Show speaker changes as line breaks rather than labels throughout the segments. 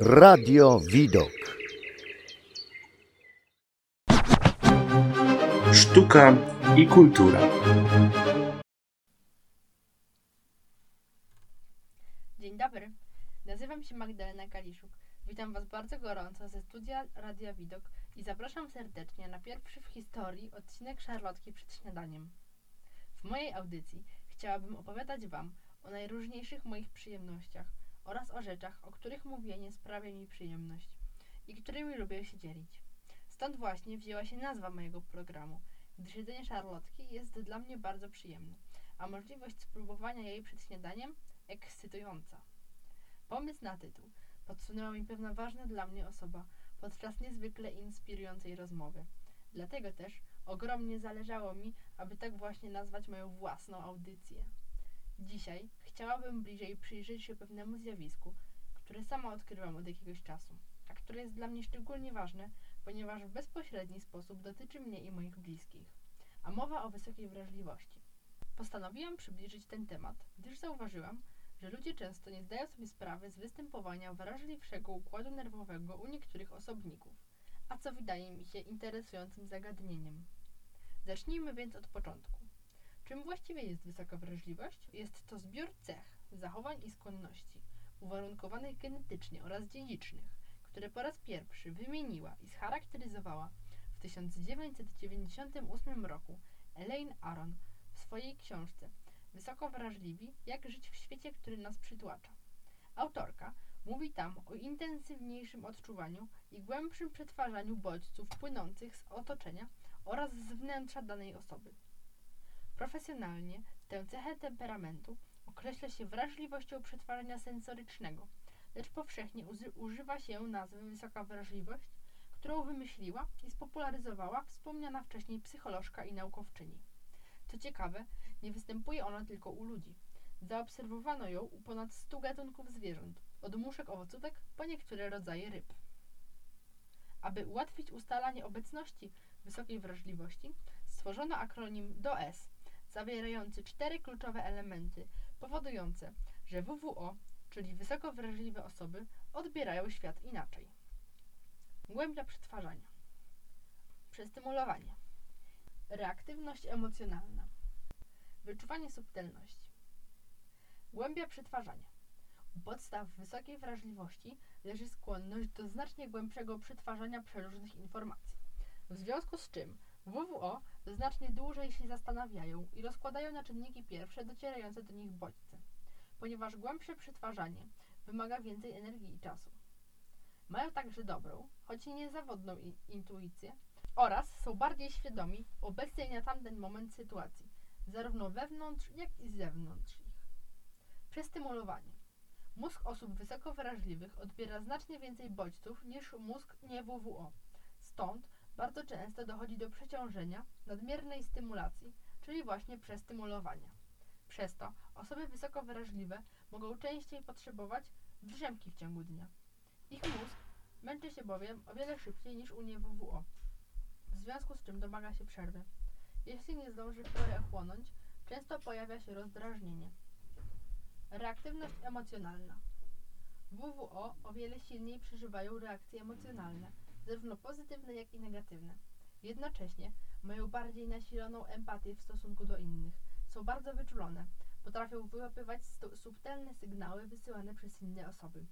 Radio Widok.
Sztuka i kultura.
Dzień dobry, nazywam się Magdalena Kaliszuk. Witam Was bardzo gorąco ze studia Radia Widok i zapraszam serdecznie na pierwszy w historii odcinek Szarlotki przed śniadaniem. W mojej audycji chciałabym opowiadać Wam o najróżniejszych moich przyjemnościach oraz o rzeczach, o których mówienie sprawia mi przyjemność i którymi lubię się dzielić. Stąd właśnie wzięła się nazwa mojego programu, gdyż jedzenie szarlotki jest dla mnie bardzo przyjemne, a możliwość spróbowania jej przed śniadaniem ekscytująca. Pomysł na tytuł podsunęła mi pewna ważna dla mnie osoba podczas niezwykle inspirującej rozmowy. Dlatego też ogromnie zależało mi, aby tak właśnie nazwać moją własną audycję. Dzisiaj chciałabym bliżej przyjrzeć się pewnemu zjawisku, które sama odkrywam od jakiegoś czasu, a które jest dla mnie szczególnie ważne, ponieważ w bezpośredni sposób dotyczy mnie i moich bliskich. A mowa o wysokiej wrażliwości. Postanowiłam przybliżyć ten temat, gdyż zauważyłam, że ludzie często nie zdają sobie sprawy z występowania wrażliwszego układu nerwowego u niektórych osobników, a co wydaje mi się interesującym zagadnieniem. Zacznijmy więc od początku. Czym właściwie jest wysoka wrażliwość? Jest to zbiór cech, zachowań i skłonności, uwarunkowanych genetycznie oraz dziedzicznych, które po raz pierwszy wymieniła i scharakteryzowała w 1998 roku Elaine Aron w swojej książce Wysoko wrażliwi, jak żyć w świecie, który nas przytłacza. Autorka mówi tam o intensywniejszym odczuwaniu i głębszym przetwarzaniu bodźców płynących z otoczenia oraz z wnętrza danej osoby. Profesjonalnie tę cechę temperamentu określa się wrażliwością przetwarzania sensorycznego, lecz powszechnie używa się nazwy wysoka wrażliwość, którą wymyśliła i spopularyzowała wspomniana wcześniej psycholożka i naukowczyni. Co ciekawe, nie występuje ona tylko u ludzi. Zaobserwowano ją u ponad 100 gatunków zwierząt, od muszek owocówek po niektóre rodzaje ryb. Aby ułatwić ustalanie obecności wysokiej wrażliwości, stworzono akronim DOS, zawierający cztery kluczowe elementy, powodujące, że WWO, czyli wysoko wrażliwe osoby, odbierają świat inaczej. Głębia przetwarzania. Przestymulowanie. Reaktywność emocjonalna. Wyczuwanie subtelności. Głębia przetwarzania. U podstaw wysokiej wrażliwości leży skłonność do znacznie głębszego przetwarzania przeróżnych informacji. W związku z czym WWO znacznie dłużej się zastanawiają i rozkładają na czynniki pierwsze docierające do nich bodźce, ponieważ głębsze przetwarzanie wymaga więcej energii i czasu. Mają także dobrą, choć i niezawodną intuicję oraz są bardziej świadomi obecnej na tamten moment sytuacji, zarówno wewnątrz, jak i zewnątrz ich. Przestymulowanie. Mózg osób wysoko wrażliwych odbiera znacznie więcej bodźców niż mózg nie WWO. Stąd bardzo często dochodzi do przeciążenia, nadmiernej stymulacji, czyli właśnie przestymulowania. Przez to osoby wysoko wrażliwe mogą częściej potrzebować drzemki w ciągu dnia. Ich mózg męczy się bowiem o wiele szybciej niż u nie WWO, w związku z czym domaga się przerwy. Jeśli nie zdąży w porę ochłonąć, często pojawia się rozdrażnienie. Reaktywność emocjonalna. WWO o wiele silniej przeżywają reakcje emocjonalne, zarówno pozytywne, jak i negatywne. Jednocześnie mają bardziej nasiloną empatię w stosunku do innych. Są bardzo wyczulone. Potrafią wyłapywać subtelne sygnały wysyłane przez inne osoby.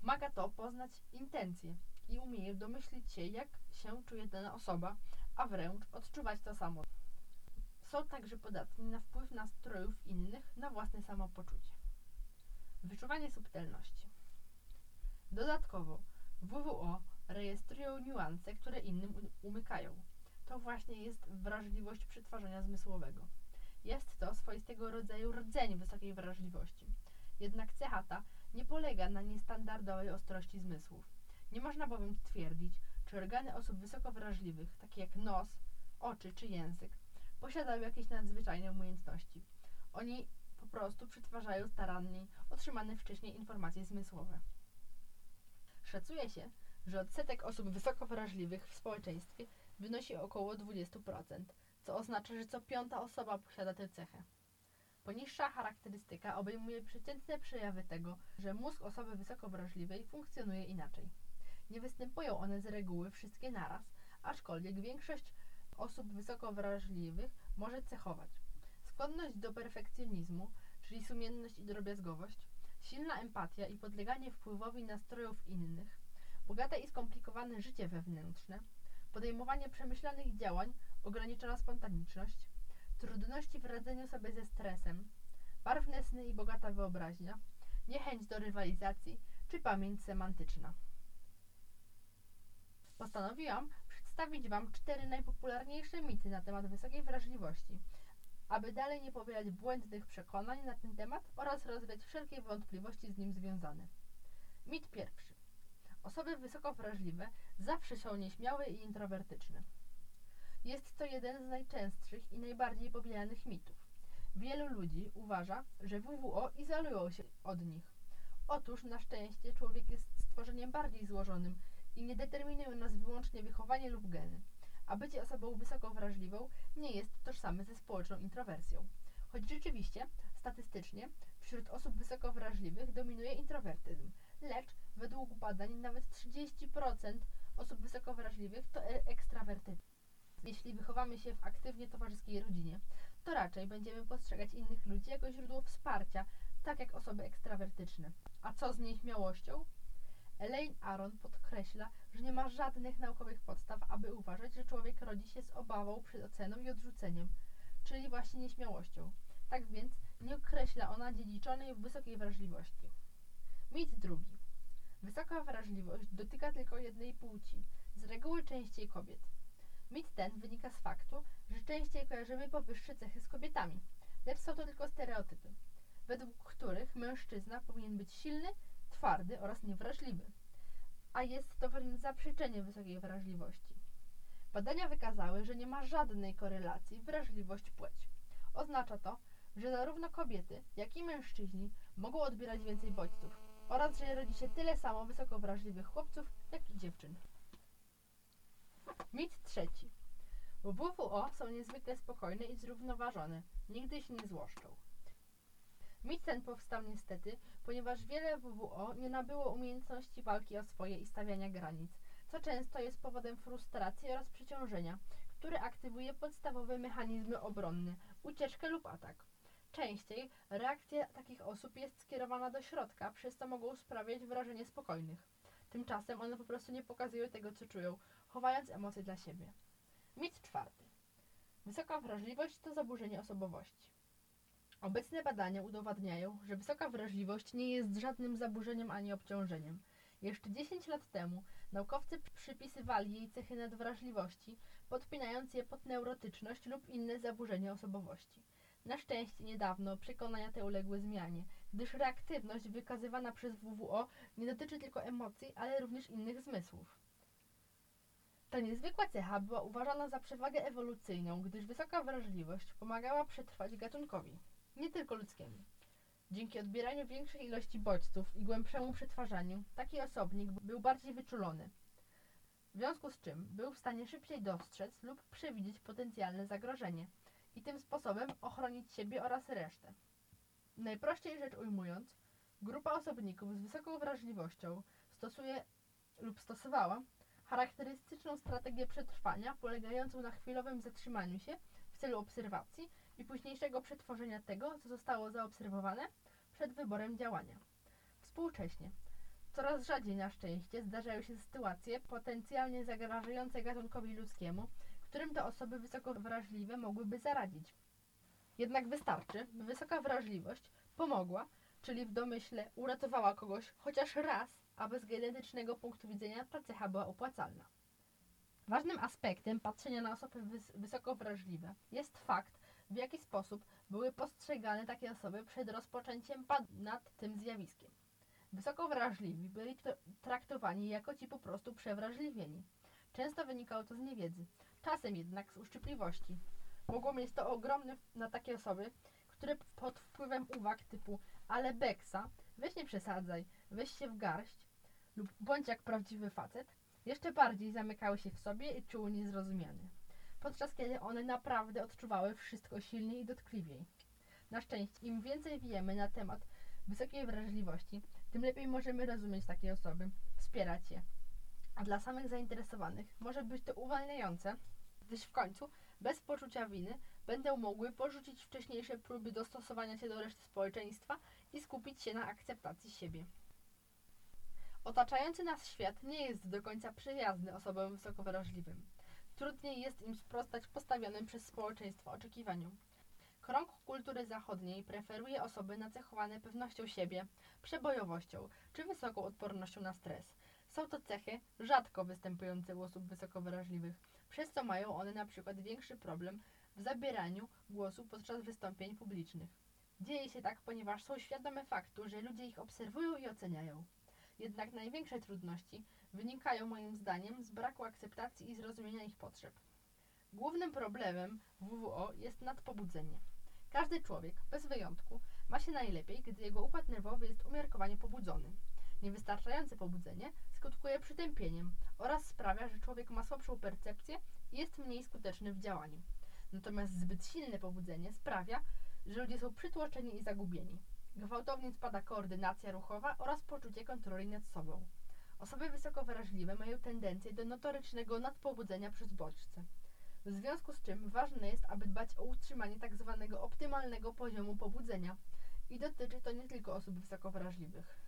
Pomaga to poznać intencje i umieją domyślić się, jak się czuje dana osoba, a wręcz odczuwać to samo. Są także podatni na wpływ nastrojów innych na własne samopoczucie. Wyczuwanie subtelności. Dodatkowo WWO rejestrują niuanse, które innym umykają. To właśnie jest wrażliwość przetwarzania zmysłowego. Jest to swoistego rodzaju rdzeń wysokiej wrażliwości. Jednak cecha ta nie polega na niestandardowej ostrości zmysłów. Nie można bowiem twierdzić, czy organy osób wysoko wrażliwych, takie jak nos, oczy czy język, posiadają jakieś nadzwyczajne umiejętności. Oni po prostu przetwarzają starannie otrzymane wcześniej informacje zmysłowe. Szacuje się, że odsetek osób wysoko wrażliwych w społeczeństwie wynosi około 20%, co oznacza, że co piąta osoba posiada tę cechę. Poniższa charakterystyka obejmuje przeciętne przejawy tego, że mózg osoby wysoko wrażliwej funkcjonuje inaczej. Nie występują one z reguły wszystkie naraz, aczkolwiek większość osób wysoko wrażliwych może cechować skłonność do perfekcjonizmu, czyli sumienność i drobiazgowość, silna empatia i podleganie wpływowi nastrojów innych, bogate i skomplikowane życie wewnętrzne, podejmowanie przemyślanych działań, ograniczona spontaniczność, trudności w radzeniu sobie ze stresem, barwne sny i bogata wyobraźnia, niechęć do rywalizacji czy pamięć semantyczna. Postanowiłam przedstawić Wam cztery najpopularniejsze mity na temat wysokiej wrażliwości, aby dalej nie powielać błędnych przekonań na ten temat oraz rozwiać wszelkie wątpliwości z nim związane. Mit pierwszy. Osoby wysoko wrażliwe zawsze są nieśmiałe i introwertyczne. Jest to jeden z najczęstszych i najbardziej powielanych mitów. Wielu ludzi uważa, że WWO izolują się od nich. Otóż na szczęście człowiek jest stworzeniem bardziej złożonym i nie determinują nas wyłącznie wychowanie lub geny a bycie osobą wysoko wrażliwą nie jest tożsame ze społeczną introwersją. Choć rzeczywiście, statystycznie, wśród osób wysoko wrażliwych dominuje introwertyzm, lecz według badań nawet 30% osób wysoko wrażliwych to e- ekstrawertycy. Jeśli wychowamy się w aktywnie towarzyskiej rodzinie, to raczej będziemy postrzegać innych ludzi jako źródło wsparcia, tak jak osoby ekstrawertyczne. A co z nieśmiałością? Elaine Aron podkreśla, że nie ma żadnych naukowych podstaw, aby uważać, że człowiek rodzi się z obawą przed oceną i odrzuceniem, czyli właśnie nieśmiałością. Tak więc nie określa ona dziedziczonej wysokiej wrażliwości. Mit drugi. Wysoka wrażliwość dotyka tylko jednej płci, z reguły częściej kobiet. Mit ten wynika z faktu, że częściej kojarzymy powyższe cechy z kobietami, lecz są to tylko stereotypy, według których mężczyzna powinien być silny, twardy oraz niewrażliwy, a jest to wręcz zaprzeczenie wysokiej wrażliwości. Badania wykazały, że nie ma żadnej korelacji wrażliwość-płeć. Oznacza to, że zarówno kobiety, jak i mężczyźni mogą odbierać więcej bodźców oraz że rodzi się tyle samo wysoko wrażliwych chłopców, jak i dziewczyn. Mit trzeci. WWO są niezwykle spokojne i zrównoważone, nigdy się nie złoszczą. Mit ten powstał niestety, ponieważ wiele WWO nie nabyło umiejętności walki o swoje i stawiania granic, co często jest powodem frustracji oraz przeciążenia, które aktywuje podstawowe mechanizmy obronne, ucieczkę lub atak. Częściej reakcja takich osób jest skierowana do środka, przez co mogą sprawiać wrażenie spokojnych. Tymczasem one po prostu nie pokazują tego, co czują, chowając emocje dla siebie. Mit czwarty. Wysoka wrażliwość to zaburzenie osobowości. Obecne badania udowadniają, że wysoka wrażliwość nie jest żadnym zaburzeniem ani obciążeniem. Jeszcze 10 lat temu naukowcy przypisywali jej cechy nadwrażliwości, podpinając je pod neurotyczność lub inne zaburzenia osobowości. Na szczęście niedawno przekonania te uległy zmianie, gdyż reaktywność wykazywana przez WWO nie dotyczy tylko emocji, ale również innych zmysłów. Ta niezwykła cecha była uważana za przewagę ewolucyjną, gdyż wysoka wrażliwość pomagała przetrwać gatunkowi nie tylko ludzkiemu. Dzięki odbieraniu większej ilości bodźców i głębszemu przetwarzaniu, taki osobnik był bardziej wyczulony. W związku z czym był w stanie szybciej dostrzec lub przewidzieć potencjalne zagrożenie i tym sposobem ochronić siebie oraz resztę. Najprościej rzecz ujmując, grupa osobników z wysoką wrażliwością stosuje lub stosowała charakterystyczną strategię przetrwania polegającą na chwilowym zatrzymaniu się w celu obserwacji i późniejszego przetworzenia tego, co zostało zaobserwowane przed wyborem działania. Współcześnie coraz rzadziej na szczęście zdarzają się sytuacje potencjalnie zagrażające gatunkowi ludzkiemu, którym te osoby wysoko wrażliwe mogłyby zaradzić. Jednak wystarczy, by wysoka wrażliwość pomogła, czyli w domyśle uratowała kogoś chociaż raz, aby z genetycznego punktu widzenia ta cecha była opłacalna. Ważnym aspektem patrzenia na osoby wys wysoko wrażliwe jest fakt, w jaki sposób były postrzegane takie osoby przed rozpoczęciem nad tym zjawiskiem. Wysoko wrażliwi byli traktowani jako ci po prostu przewrażliwieni. Często wynikało to z niewiedzy, czasem jednak z uszczypliwości. Mogło mieć to ogromny na takie osoby, które pod wpływem uwag typu ale beksa, weź nie przesadzaj, weź się w garść lub bądź jak prawdziwy facet, jeszcze bardziej zamykały się w sobie i czuły niezrozumiane podczas kiedy one naprawdę odczuwały wszystko silniej i dotkliwiej. Na szczęście, im więcej wiemy na temat wysokiej wrażliwości, tym lepiej możemy rozumieć takie osoby, wspierać je. A dla samych zainteresowanych może być to uwalniające, gdyż w końcu, bez poczucia winy, będą mogły porzucić wcześniejsze próby dostosowania się do reszty społeczeństwa i skupić się na akceptacji siebie. Otaczający nas świat nie jest do końca przyjazny osobom wysoko wrażliwym. Trudniej jest im sprostać postawionym przez społeczeństwo oczekiwaniom. Krąg kultury zachodniej preferuje osoby nacechowane pewnością siebie, przebojowością czy wysoką odpornością na stres. Są to cechy rzadko występujące u osób wysoko wrażliwych, przez co mają one na przykład większy problem w zabieraniu głosu podczas wystąpień publicznych. Dzieje się tak, ponieważ są świadome faktu, że ludzie ich obserwują i oceniają. Jednak największe trudności wynikają moim zdaniem z braku akceptacji i zrozumienia ich potrzeb. Głównym problemem WWO jest nadpobudzenie. Każdy człowiek, bez wyjątku, ma się najlepiej, gdy jego układ nerwowy jest umiarkowanie pobudzony. Niewystarczające pobudzenie skutkuje przytępieniem oraz sprawia, że człowiek ma słabszą percepcję i jest mniej skuteczny w działaniu. Natomiast zbyt silne pobudzenie sprawia, że ludzie są przytłoczeni i zagubieni. Gwałtownie spada koordynacja ruchowa oraz poczucie kontroli nad sobą. Osoby wysoko wrażliwe mają tendencję do notorycznego nadpobudzenia przez bodźce. W związku z czym ważne jest, aby dbać o utrzymanie tzw. optymalnego poziomu pobudzenia i dotyczy to nie tylko osób wysoko wrażliwych.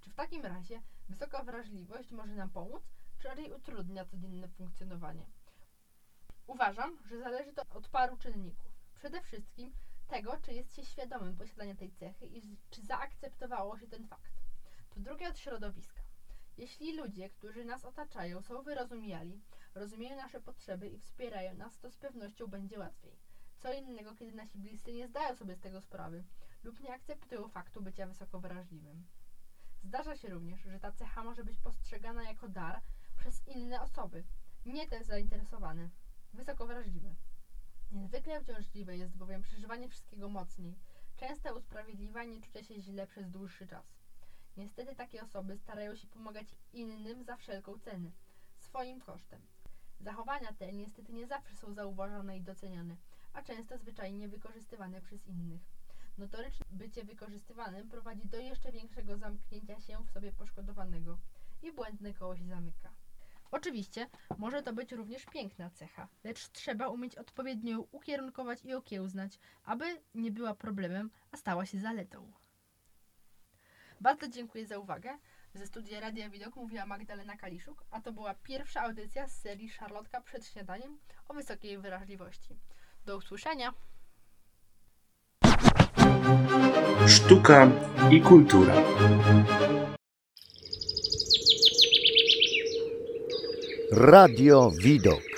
Czy w takim razie wysoka wrażliwość może nam pomóc, czy raczej utrudnia codzienne funkcjonowanie? Uważam, że zależy to od paru czynników. Przede wszystkim tego, czy jest się świadomym posiadania tej cechy i czy zaakceptowało się ten fakt. Po drugie od środowiska. Jeśli ludzie, którzy nas otaczają, są wyrozumiali, rozumieją nasze potrzeby i wspierają nas, to z pewnością będzie łatwiej. Co innego, kiedy nasi bliscy nie zdają sobie z tego sprawy lub nie akceptują faktu bycia wysoko wrażliwym. Zdarza się również, że ta cecha może być postrzegana jako dar przez inne osoby, nie te zainteresowane, wysoko wrażliwe. Niezwykle uciążliwe jest bowiem przeżywanie wszystkiego mocniej, częste usprawiedliwianie czucia się źle przez dłuższy czas. Niestety takie osoby starają się pomagać innym za wszelką cenę, swoim kosztem. Zachowania te niestety nie zawsze są zauważone i doceniane, a często zwyczajnie wykorzystywane przez innych. Notoryczne bycie wykorzystywanym prowadzi do jeszcze większego zamknięcia się w sobie poszkodowanego i błędne koło się zamyka. Oczywiście może to być również piękna cecha, lecz trzeba umieć odpowiednio ją ukierunkować i okiełznać, aby nie była problemem, a stała się zaletą. Bardzo dziękuję za uwagę. Ze studia Radia Widok mówiła Magdalena Kaliszuk, a to była pierwsza audycja z serii Szarlotka przed śniadaniem o wysokiej wrażliwości. Do usłyszenia!
Sztuka i kultura.
Radio Widok.